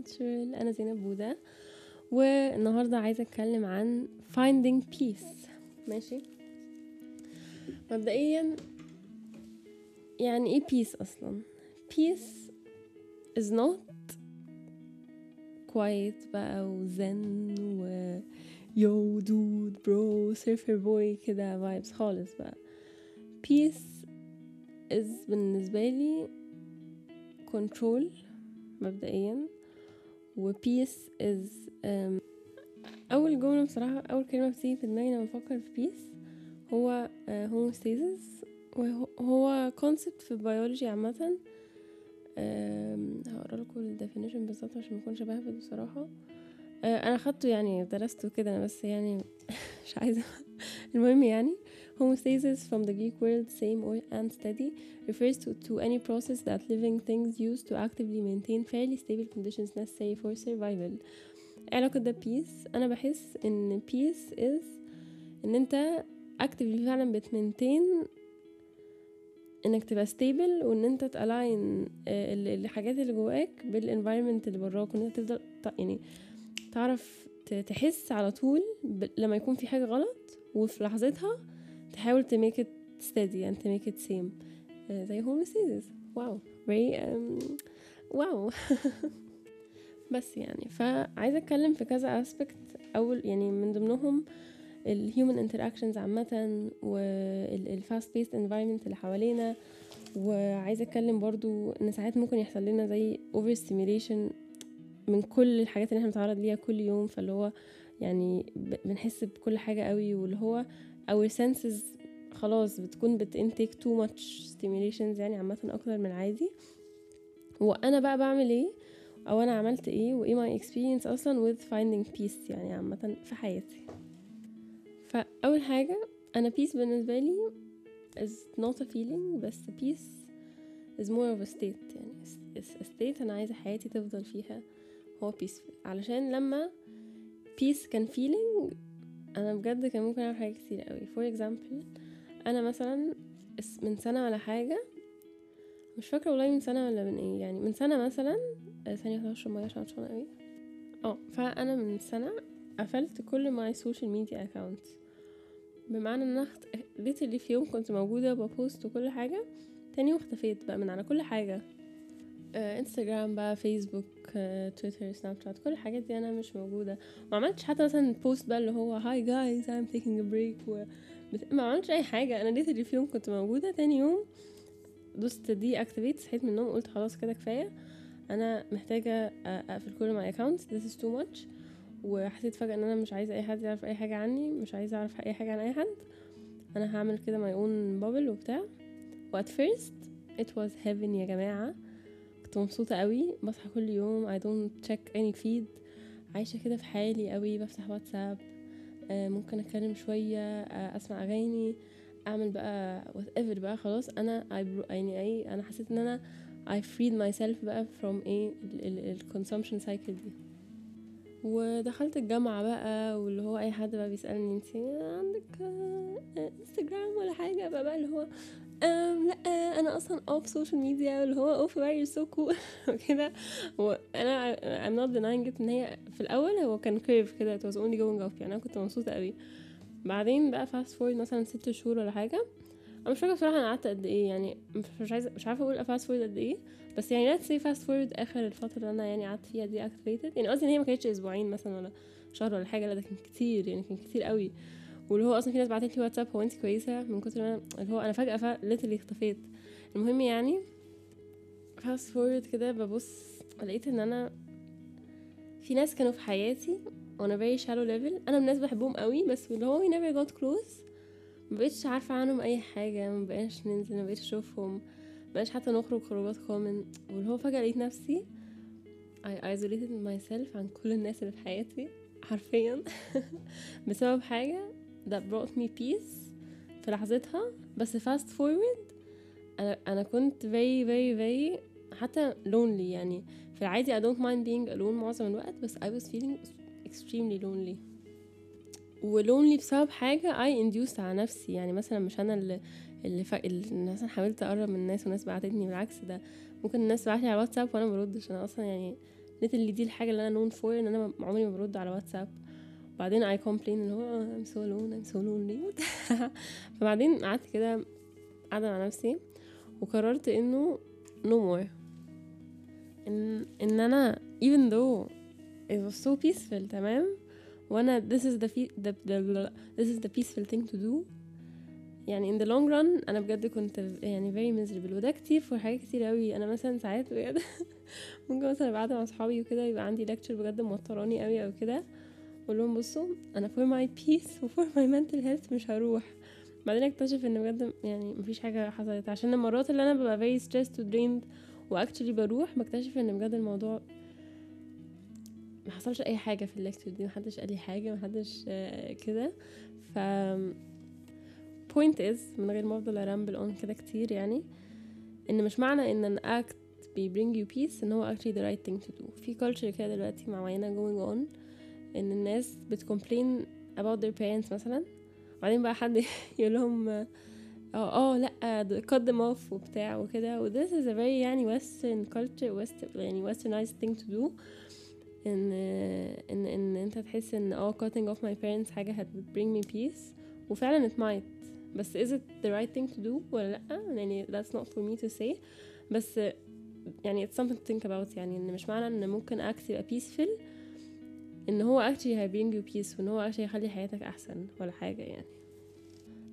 natural أنا زينب بودا. والنهاردة عايزة أتكلم عن finding peace. ماشي؟ مبدئيا يعني إيه peace أصلا؟ Peace is not quiet بقى و zen و yo dude bro surfer boy كده vibes خالص بقى. Peace is بالنسبة لي control مبدئيا. و peace is um, أول جملة بصراحة أول كلمة بتيجي في دماغي لما بفكر في peace هو uh, homeostasis. وهو concept في البيولوجي عامة. هقرأ لكم ال definition بالظبط عشان ما اكونش بهبد بصراحة. أنا خدته يعني درسته كده أنا بس يعني مش عايزة. المهم يعني homeostasis from the Greek word same or and steady refers to, to any process that living things use to actively maintain fairly stable conditions necessary for survival علاقة ده peace أنا بحس إن peace is إن أنت actively فعلا بت maintain انك تبقى stable وان انت ت align الحاجات اللي جواك بال environment اللي براك وان انت تفضل يعني تعرف تحس على طول لما يكون في حاجة غلط وفي لحظتها تحاول ت make it steady and ت make it same زي homeostasis wow. very wow. بس يعني فعايزة أتكلم في كذا aspect أول يعني من ضمنهم ال human interactions عامة وال fast paced environment اللي حوالينا. وعايزة أتكلم برضو إن ساعات ممكن يحصل لنا زي overstimulation من كل الحاجات اللي إحنا بنتعرض ليها كل يوم. فاللي هو يعني بنحس بكل حاجة قوي. واللي هو our senses خلاص بتكون بتintake too much stimulations يعني عامة أكتر من العادي. وأنا بقى بعمل إيه؟ أو أنا عملت إيه؟ وإيه my experience أصلا with finding peace يعني عامة في حياتي. فأول حاجة أنا peace بالنسبة لي is not a feeling بس peace is more of a state يعني. Is a state أنا عايزة حياتي تفضل فيها. هو peaceful. علشان لما peace كان feeling أنا بجد كان ممكن أعمل حاجات كتير قوي for example أنا مثلا من سنة ولا حاجة مش فاكرة والله من سنة ولا من إيه يعني من سنة مثلا ثانية واحدة اشرب مية عشان قوي آه فأنا من سنة قفلت كل my social media account بمعنى إن أنا literally في يوم كنت موجودة ب post وكل حاجة تاني يوم اختفيت بقى من على كل حاجة. آه انستجرام بقى فيسبوك آه، تويتر سناب شات كل الحاجات دي أنا مش موجودة. ما عملتش حتى مثلا post بقى اللي هو hi guys break و... but... ما عملتش أي حاجة. أنا literally في يوم كنت موجودة. تاني يوم دوست deactivate صحيت من النوم قلت خلاص كده كفاية. أنا محتاجة أقفل كل my account this is too much. وحسيت فجأة إن أنا مش عايزة أي حد يعرف أي حاجة عني. مش عايزة أعرف أي حاجة عن أي حد. أنا هعمل كده my own bubble وبتاع. و at first it was heaven يا جماعة. كنت مبسوطة قوي. بصحى كل يوم I don't check any feed. عايشة كده في حالي قوي بفتح واتساب. آه ممكن أتكلم شوية آه أسمع أغاني أعمل بقى whatever بقى خلاص. أنا يعني اي أنا حسيت إن أنا I freed myself بقى from إيه ال consumption cycle دي. ودخلت الجامعة بقى واللي هو أي حد بقى بيسألني انت عندك انستجرام ولا حاجة؟ بقى, بقى اللي هو لا أنا أصلا off social media اللي هو off بقى so cool وكده. وأنا I'm not denying it إن هي في الأول هو كان curve كده it was only going up يعني أنا كنت مبسوطة قوي بعدين بقى fast forward مثلا ست شهور ولا حاجة. أنا مش فاكرة بصراحة أنا قعدت قد إيه يعني مش عايزة مش عارفة أقول fast forward قد إيه. بس يعني let's say fast forward آخر الفترة اللي أنا يعني قعدت فيها deactivated يعني قصدي إن هي ما كانتش أسبوعين مثلا ولا شهر ولا حاجة لا ده كان كتير يعني كان كتير قوي واللي هو أصلا في ناس بعتت لي واتساب هو انت كويسة؟ من كتر ما اللي هو أنا فجأة ف... literally اختفيت. المهم يعني fast forward كده ببص لقيت إن أنا في ناس كانوا في حياتي وأنا very shallow level. أنا من الناس بحبهم قوي بس اللي هو never got close. مبقتش عارفة عنهم أي حاجة مبقاش ننزل مبقتش أشوفهم مبقاش حتى نخرج خروجات common واللي هو فجأة لقيت نفسي I isolated myself عن كل الناس اللي في حياتي حرفيا. بسبب حاجة that brought me peace في لحظتها. بس fast forward أنا, أنا كنت very very very حتى lonely يعني. في العادي I don't mind being alone معظم الوقت بس I was feeling extremely lonely. ولونلي بسبب حاجة I induced على نفسي. يعني مثلا مش أنا اللي اللي, ف... اللي مثلا حاولت أقرب من الناس والناس بعتتني بالعكس ده ممكن الناس بعتلي على الواتساب وأنا مردش أنا أصلا يعني literally دي الحاجة اللي أنا known for إن أنا عمري ما برد على واتساب. بعدين I complain إن هو آه، I'm so alone I'm so lonely. فبعدين قعدت كده قاعدة مع نفسي وقررت إنه no more. إن إن أنا even though it was so peaceful تمام؟ وأنا this is the, the, the this is the peaceful thing to do. يعني in the long run أنا بجد كنت يعني very miserable. وده كتير في حاجات كتير قوي أنا مثلا ساعات بجد ممكن مثلا أبقى قاعدة مع صحابي وكده يبقى عندي lecture بجد موتراني قوي أو كده. أقول لهم بصوا أنا for my peace و for my mental health مش هروح. بعدين اكتشف إن بجد يعني مفيش حاجة حصلت. عشان المرات اللي أنا ببقى very stressed و drained و actually بروح بكتشف إن بجد الموضوع ما حصلش أي حاجة في ال lecture دي محدش قال لي حاجة محدش آه كده. ف point is من غير ما أفضل أ ramble on كده كتير يعني إن مش معنى إن an act بي bring you peace إن هو actually the right thing to do. في culture كده دلوقتي معينة going on ان الناس بتكمبلين about their parents مثلا وبعدين بقى حد يقول لهم اه اه لا cut them off وبتاع وكده و this is a very يعني western culture western يعني westernized thing to do ان ان ان انت تحس ان اه cutting off my parents حاجه هت bring me peace وفعلا it might بس is it the right thing to do ولا لأ يعني that's not for me to say بس يعني it's something to think about يعني ان مش معنى ان ممكن act يبقى peaceful ان هو actually هي bring you peace وان هو actually يخلي حياتك احسن ولا حاجة يعني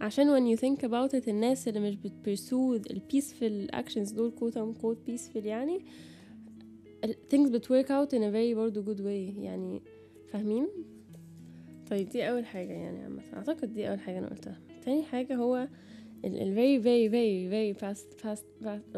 عشان when you think about it الناس اللي مش بت pursue ال peaceful actions دول quote unquote peaceful يعني things بت work out in a very برضه good way يعني فاهمين طيب دي اول حاجة يعني عامة اعتقد دي اول حاجة أنا قلتها تاني حاجة هو ال ال very very very very fast fast fast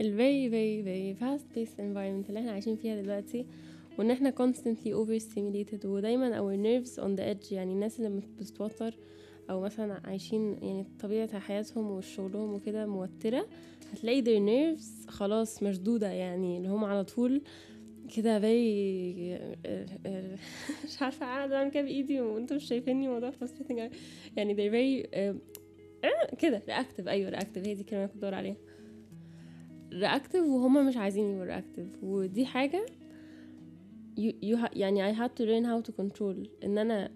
ال very very very fast paced environment اللي إحنا عايشين فيها دلوقتي وإن إحنا constantly overstimulated ودايما our nerves on the edge يعني الناس اللي بتتوتر أو مثلا عايشين يعني طبيعة حياتهم وشغلهم وكده موترة هتلاقي their nerves خلاص مشدودة يعني اللي هم على طول كده very مش عارفة قاعدة أعمل كده بإيدي وأنتم مش شايفيني موضوع frustrating يعني they very كده reactive أيوه reactive هي دي الكلمة اللي كنت بدور عليها. reactive وهما مش عايزين يبقوا reactive ودي حاجة you, ha, يعني I had to learn how to control. إن أنا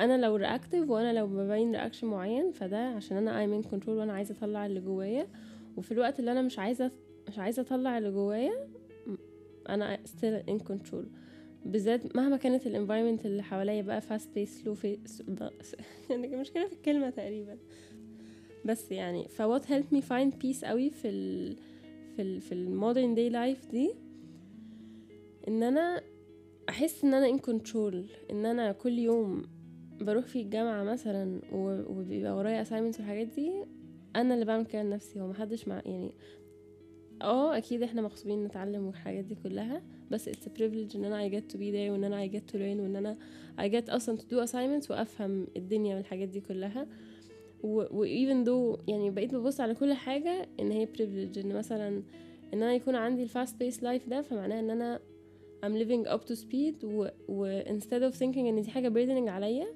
أنا لو reactive وأنا لو ببين رياكشن معين فده عشان أنا I'm in control وأنا عايزة أطلع اللي جوايا. وفي الوقت اللي أنا مش عايزة مش عايزة أطلع اللي جوايا أنا still in control. بالذات مهما كانت ال environment اللي حواليا بقى fast paced slow paced يعني مشكلة في الكلمة تقريبا. بس يعني ف what helped me find peace قوي في ال في ال في ال modern day life دي. إن أنا أحس إن أنا in control إن أنا كل يوم بروح في الجامعة مثلا وبيبقى ورايا assignments والحاجات دي أنا اللي بعمل كده لنفسي هو محدش مع يعني آه أكيد إحنا مغصوبين نتعلم والحاجات دي كلها بس a privilege إن أنا I get to be there وإن أنا I get to learn وإن أنا I get أصلا to do assignments وأفهم الدنيا والحاجات دي كلها. و even though يعني بقيت ببص على كل حاجة إن هي privilege إن مثلا إن أنا يكون عندي ال fast paced life ده فمعناه إن أنا I'm living up to speed و, و instead of thinking إن دي حاجة burdening عليا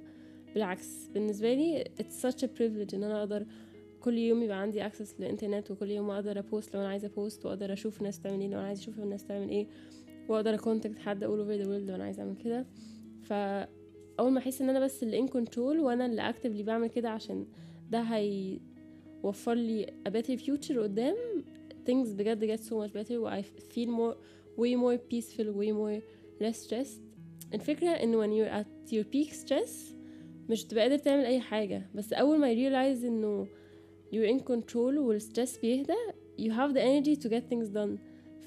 بالعكس بالنسبة لي it's such a privilege إن أنا أقدر كل يوم يبقى عندي access للإنترنت وكل يوم أقدر أبوست لو أنا عايزة أبوست وأقدر أشوف الناس تعمل إيه لو أنا عايزة أشوف الناس تعمل إيه وأقدر أكونتاكت حد all over the world لو أنا عايزة أعمل كده. فأول ما أحس إن أنا بس اللي in control وأنا اللي actively بعمل كده عشان ده هيوفر لي a better future قدام things بجد get so much better و I feel more way more peaceful way more less stressed الفكرة إن when you're at your peak stress مش تبقى قادر تعمل أي حاجة بس أول ما realize إنه you're in control والستريس بيهدى you have the energy to get things done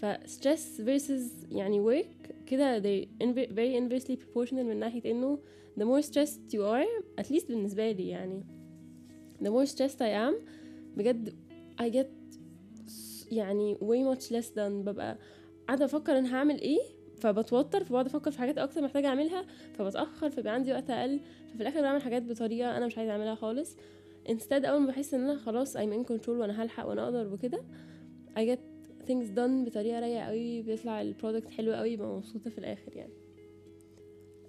ف stress versus يعني work كده they inv- very inversely proportional من ناحية إنه the more stressed you are at least بالنسبة لي يعني the more stressed I am بجد I get يعني way much less done ببقى قاعدة أفكر أنا هعمل إيه فبتوتر فبقعد أفكر في حاجات أكتر محتاجة أعملها فبتأخر فبقى عندي وقت أقل ففي الآخر بعمل حاجات بطريقة أنا مش عايزة أعملها خالص. Instead أول ما بحس إن أنا خلاص I'm in control وأنا هلحق وأنا أقدر وكده I get things done بطريقة رايقة قوي بيطلع ال product حلو قوي ببقى مبسوطة في الآخر يعني.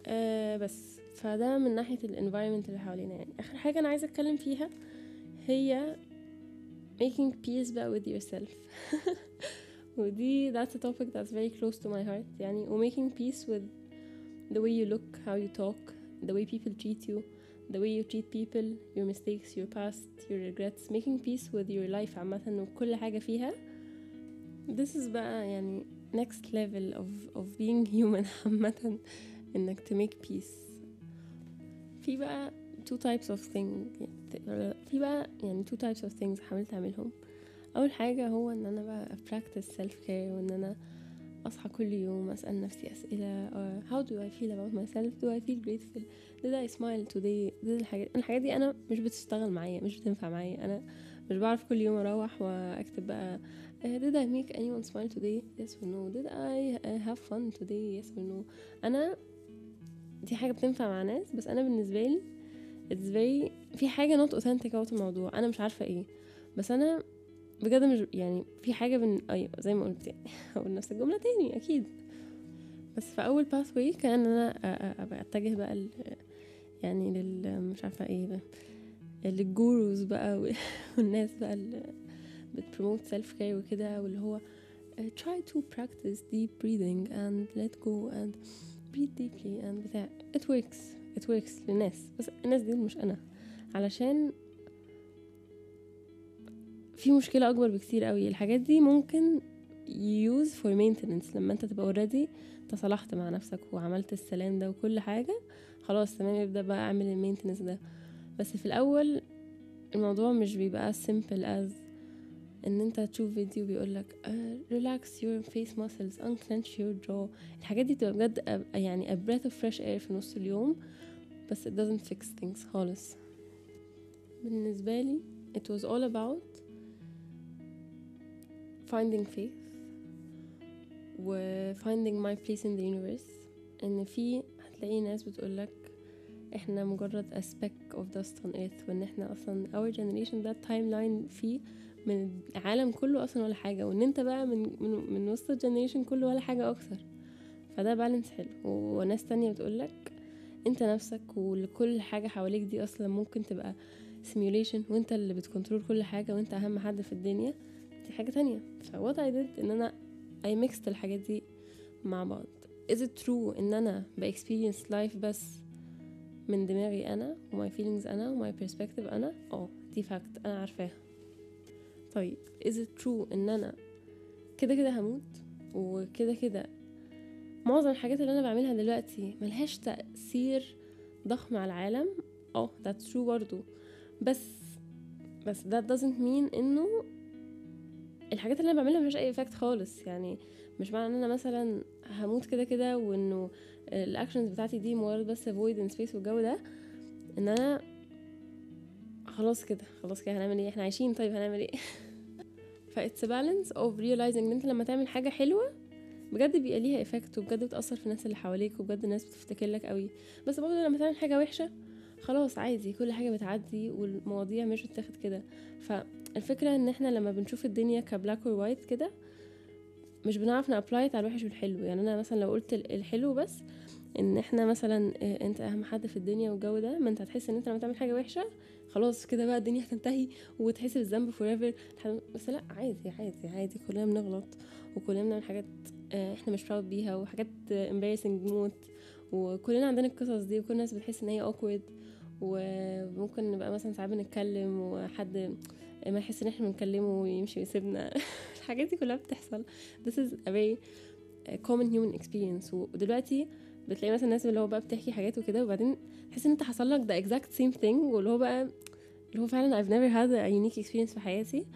أه بس. فده من ناحية ال environment اللي حوالينا يعني. آخر حاجة أنا عايزة أتكلم فيها هي making peace بقى with yourself. ودي that's a topic that's very close to my heart يعني و making peace with the way you look how you talk the way people treat you the way you treat people your mistakes your past your regrets making peace with your life عامة وكل حاجة فيها this is بقى يعني next level of, of being human عامة انك to make peace في بقى two types of things في بقى يعني two types of things حاولت اعملهم أول حاجة هو إن أنا بقى practice self care وإن أنا أصحى كل يوم أسأل نفسي أسئلة how do I feel about myself do I feel grateful did I smile today did الحاجات الحاجات دي أنا مش بتشتغل معايا مش بتنفع معايا. أنا مش بعرف كل يوم أروح وأكتب بقى uh, did I make anyone smile today yes or no. did I uh, have fun today? yes or no. أنا دي حاجة بتنفع مع ناس بس أنا بالنسبة لي it's very في حاجة not authentic about الموضوع. أنا مش عارفة إيه. بس أنا بجد مش يعني في حاجة بن أيوه زي ما قلت يعني هقول نفس الجملة تاني أكيد. بس في أول path كان إن أنا أبقى أتجه بقى ل يعني لل مش عارفة إيه بقى لل gurus بقى والناس بقى اللي بت promote self care وكده واللي هو try to practice deep breathing and let go and breathe deeply and بتاع. It works it works للناس. بس الناس دي مش أنا. علشان في مشكلة أكبر بكتير قوي الحاجات دي ممكن use for maintenance. لما أنت تبقى already تصالحت مع نفسك وعملت السلام ده وكل حاجة خلاص تمام يبدأ بقى اعمل المينتنس ده. بس في الأول الموضوع مش بيبقى simple as إن أنت تشوف فيديو بيقولك uh, relax your face muscles unclench your jaw. الحاجات دي بتبقى بجد يعني a breath of fresh air في نص اليوم بس it doesn't fix things خالص. بالنسبة لي it was all about finding faith و finding my place in the universe. إن في هتلاقي ناس بتقولك إحنا مجرد a speck of dust on earth وإن إحنا أصلا our generation ده timeline فيه من العالم كله أصلا ولا حاجة وإن أنت بقى من من, من وسط ال generation كله ولا حاجة أكتر. فده balance حلو. وناس تانية بتقولك أنت نفسك وكل حاجة حواليك دي أصلا ممكن تبقى simulation وأنت اللي بت control كل حاجة وأنت أهم حد في الدنيا. دي حاجة تانية. ف what I did إن أنا I mixed الحاجات دي مع بعض. Is it true إن أنا ب experience life بس من دماغي أنا و my feelings أنا و my perspective أنا؟ آه دي fact أنا عارفاها. طيب is it true إن أنا كده كده هموت وكده كده معظم الحاجات اللي أنا بعملها دلوقتي ملهاش تأثير ضخم على العالم؟ آه that's true برضو. بس بس that doesn't mean إنه الحاجات اللي أنا بعملها مفيش أي effect خالص يعني مش معنى إن أنا مثلا هموت كده كده وإنه ال actions بتاعتي دي مجرد بس a void in space والجو ده إن أنا خلاص كده خلاص كده هنعمل إيه؟ إحنا عايشين طيب هنعمل إيه؟ ف a balance of realizing إن أنت لما تعمل حاجة حلوة بجد بيبقى ليها effect وبجد بتأثر في الناس اللي حواليك وبجد الناس بتفتكر لك قوي بس برضه لما تعمل حاجة وحشة خلاص عادي كل حاجة بتعدي والمواضيع مش بتاخد كده. فالفكرة إن إحنا لما بنشوف الدنيا ك black white كده مش بنعرف ن apply it على الوحش والحلو. يعني أنا مثلا لو قلت الحلو بس إن إحنا مثلا أنت أهم حد في الدنيا والجو ده ما أنت هتحس إن أنت لما تعمل حاجة وحشة خلاص كده بقى الدنيا هتنتهي وتحس بالذنب فور بس لأ عادي عادي عادي. كلنا بنغلط وكلنا بنعمل حاجات إحنا مش proud بيها وحاجات embarrassing موت وكلنا عندنا القصص دي وكل الناس بتحس إن هي awkward وممكن نبقى مثلا ساعات بنتكلم وحد ما يحس ان إحنا بنكلمه ويمشي ويسيبنا الحاجات دي كلها بتحصل this is a very common human experience ودلوقتي بتلاقي مثلا الناس اللي هو بقى بتحكي حاجات وكده وبعدين تحس ان انت حصل لك the exact same thing واللي هو بقى اللي هو فعلا I've never had a unique experience في حياتي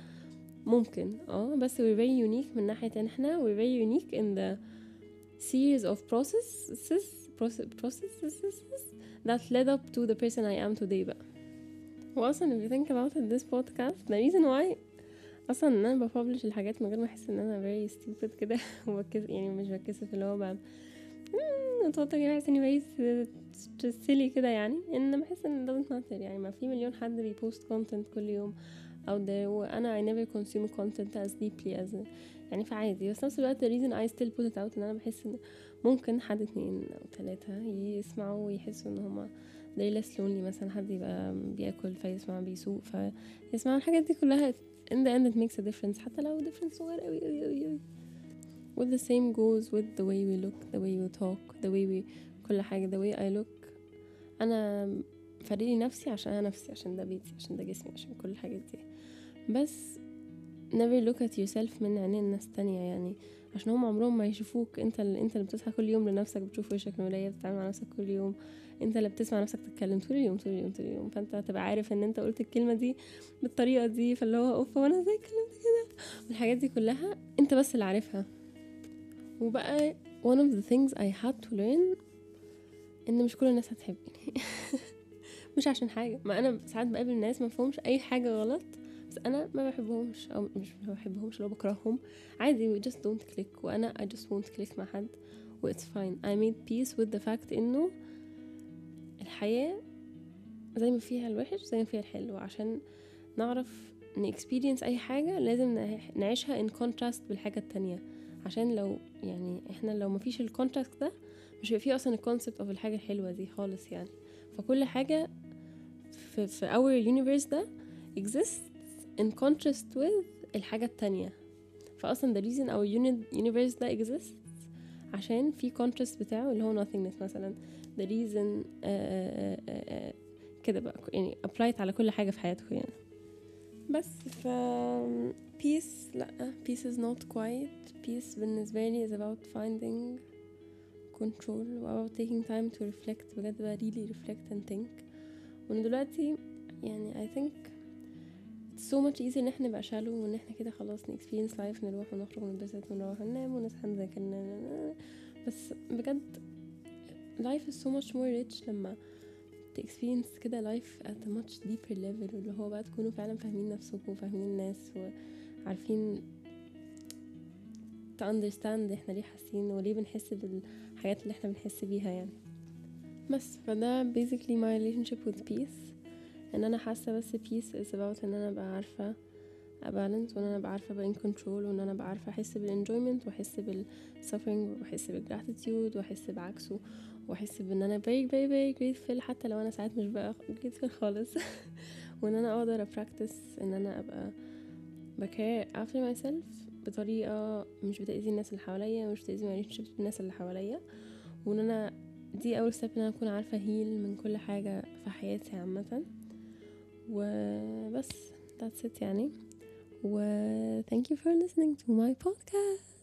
ممكن آه بس we're very unique من ناحية ان إحنا we're very unique in the series of processes processes that led up to the person I am today بقى واصلا if you think about it this podcast the reason why أصلا إن أنا ببلش الحاجات من غير ما أحس إن أنا very stupid كده وبكسف يعني مش بتكسف اللي هو بقى اتوتر كده بحس اني very silly كده يعني. إن بحس إن doesn't matter. يعني ما في مليون حد بيبوست content كل يوم out there وأنا I never consume content as deeply as يعني فعادي. بس نفس الوقت the reason I still put it out إن أنا بحس إن ممكن حد اتنين أو تلاتة يسمعوا ويحسوا إن هما they less lonely مثلا حد يبقى بياكل فيسمع بيسوق فيسمعوا الحاجات دي كلها in the end it makes a difference حتى لو difference صغير قوي قوي قوي with the same goes with the way we look the way we talk the way we كل حاجة the way I look. أنا فريقي نفسي عشان أنا نفسي عشان ده بيتي عشان ده جسمي عشان كل الحاجات دي. بس never look at yourself من عينين الناس تانية يعني. عشان هم عمرهم ما يشوفوك أنت اللي أنت اللي بتصحى كل يوم لنفسك بتشوف وشك المراية بتتعامل مع نفسك كل يوم. انت اللي بتسمع نفسك تتكلم طول اليوم طول اليوم طول اليوم. فانت هتبقى عارف ان انت قلت الكلمة دي بالطريقة دي فاللي هو اوف وأنا إزاي اتكلمت كده؟ والحاجات دي كلها انت بس اللي عارفها. وبقى one of the things I had to learn ان مش كل الناس هتحبني مش عشان حاجة. ما أنا ساعات بقابل ناس ما فهمش أي حاجة غلط بس أنا ما بحبهمش أو مش ما بحبهمش لو بكرههم عادي we just don't click. وأنا I just won't click مع حد. و it's fine. I made peace with the fact إنه الحياة زي ما فيها الوحش زي ما فيها الحلو. عشان نعرف ن experience أي حاجة لازم نعيشها in contrast بالحاجة التانية. عشان لو يعني إحنا لو مفيش ال contrast ده مش هيبقى فيه أصلا ال concept of الحاجة الحلوة دي خالص يعني. فكل حاجة في, في our universe ده exists in contrast with الحاجة التانية. فأصلا the reason our universe ده exists عشان في contrast بتاعه اللي هو nothingness مثلا. The reason uh, uh, uh, كده بقى. يعني applied على كل حاجة في حياتكم يعني. بس ف peace لأ peace is not quiet. Peace بالنسبة لي is about finding control و about taking time to reflect. بجد بقى really reflect and think. وان دلوقتي يعني I think so much easy إن إحنا نبقى shallow وإن إحنا كده خلاص ن experience life نروح ونخرج وننبسط ونروح ننام ونصحى نذاكر بس بجد life is so much more rich لما experience كده life at a much deeper level واللي هو بقى تكونوا فعلا فاهمين نفسكم وفاهمين الناس وعارفين to understand إحنا ليه حاسين وليه بنحس بالحاجات اللي إحنا بنحس بيها يعني. بس فده basically my relationship with peace. إن أنا حاسة بس peace is about إن أنا أبقى عارفة ا balance وان أنا ابقى عارفه ا control وان أنا ابقى عارفه احس بال enjoyment واحس بال suffering واحس بال gratitude واحس بعكسه واحس بان أنا very very very grateful حتى لو أنا ساعات مش بقى grateful خالص. وان أنا أقدر ا practice إن أنا أبقى ب care after myself بطريقة مش بتأذي الناس اللي حواليا مش بتأذي relationships بالناس اللي حواليا. وإن أنا دي أول ستيب إن أنا أكون عارفة هيل من كل حاجة في حياتي عامة. وبس that's it يعني. و thank you for listening to my podcast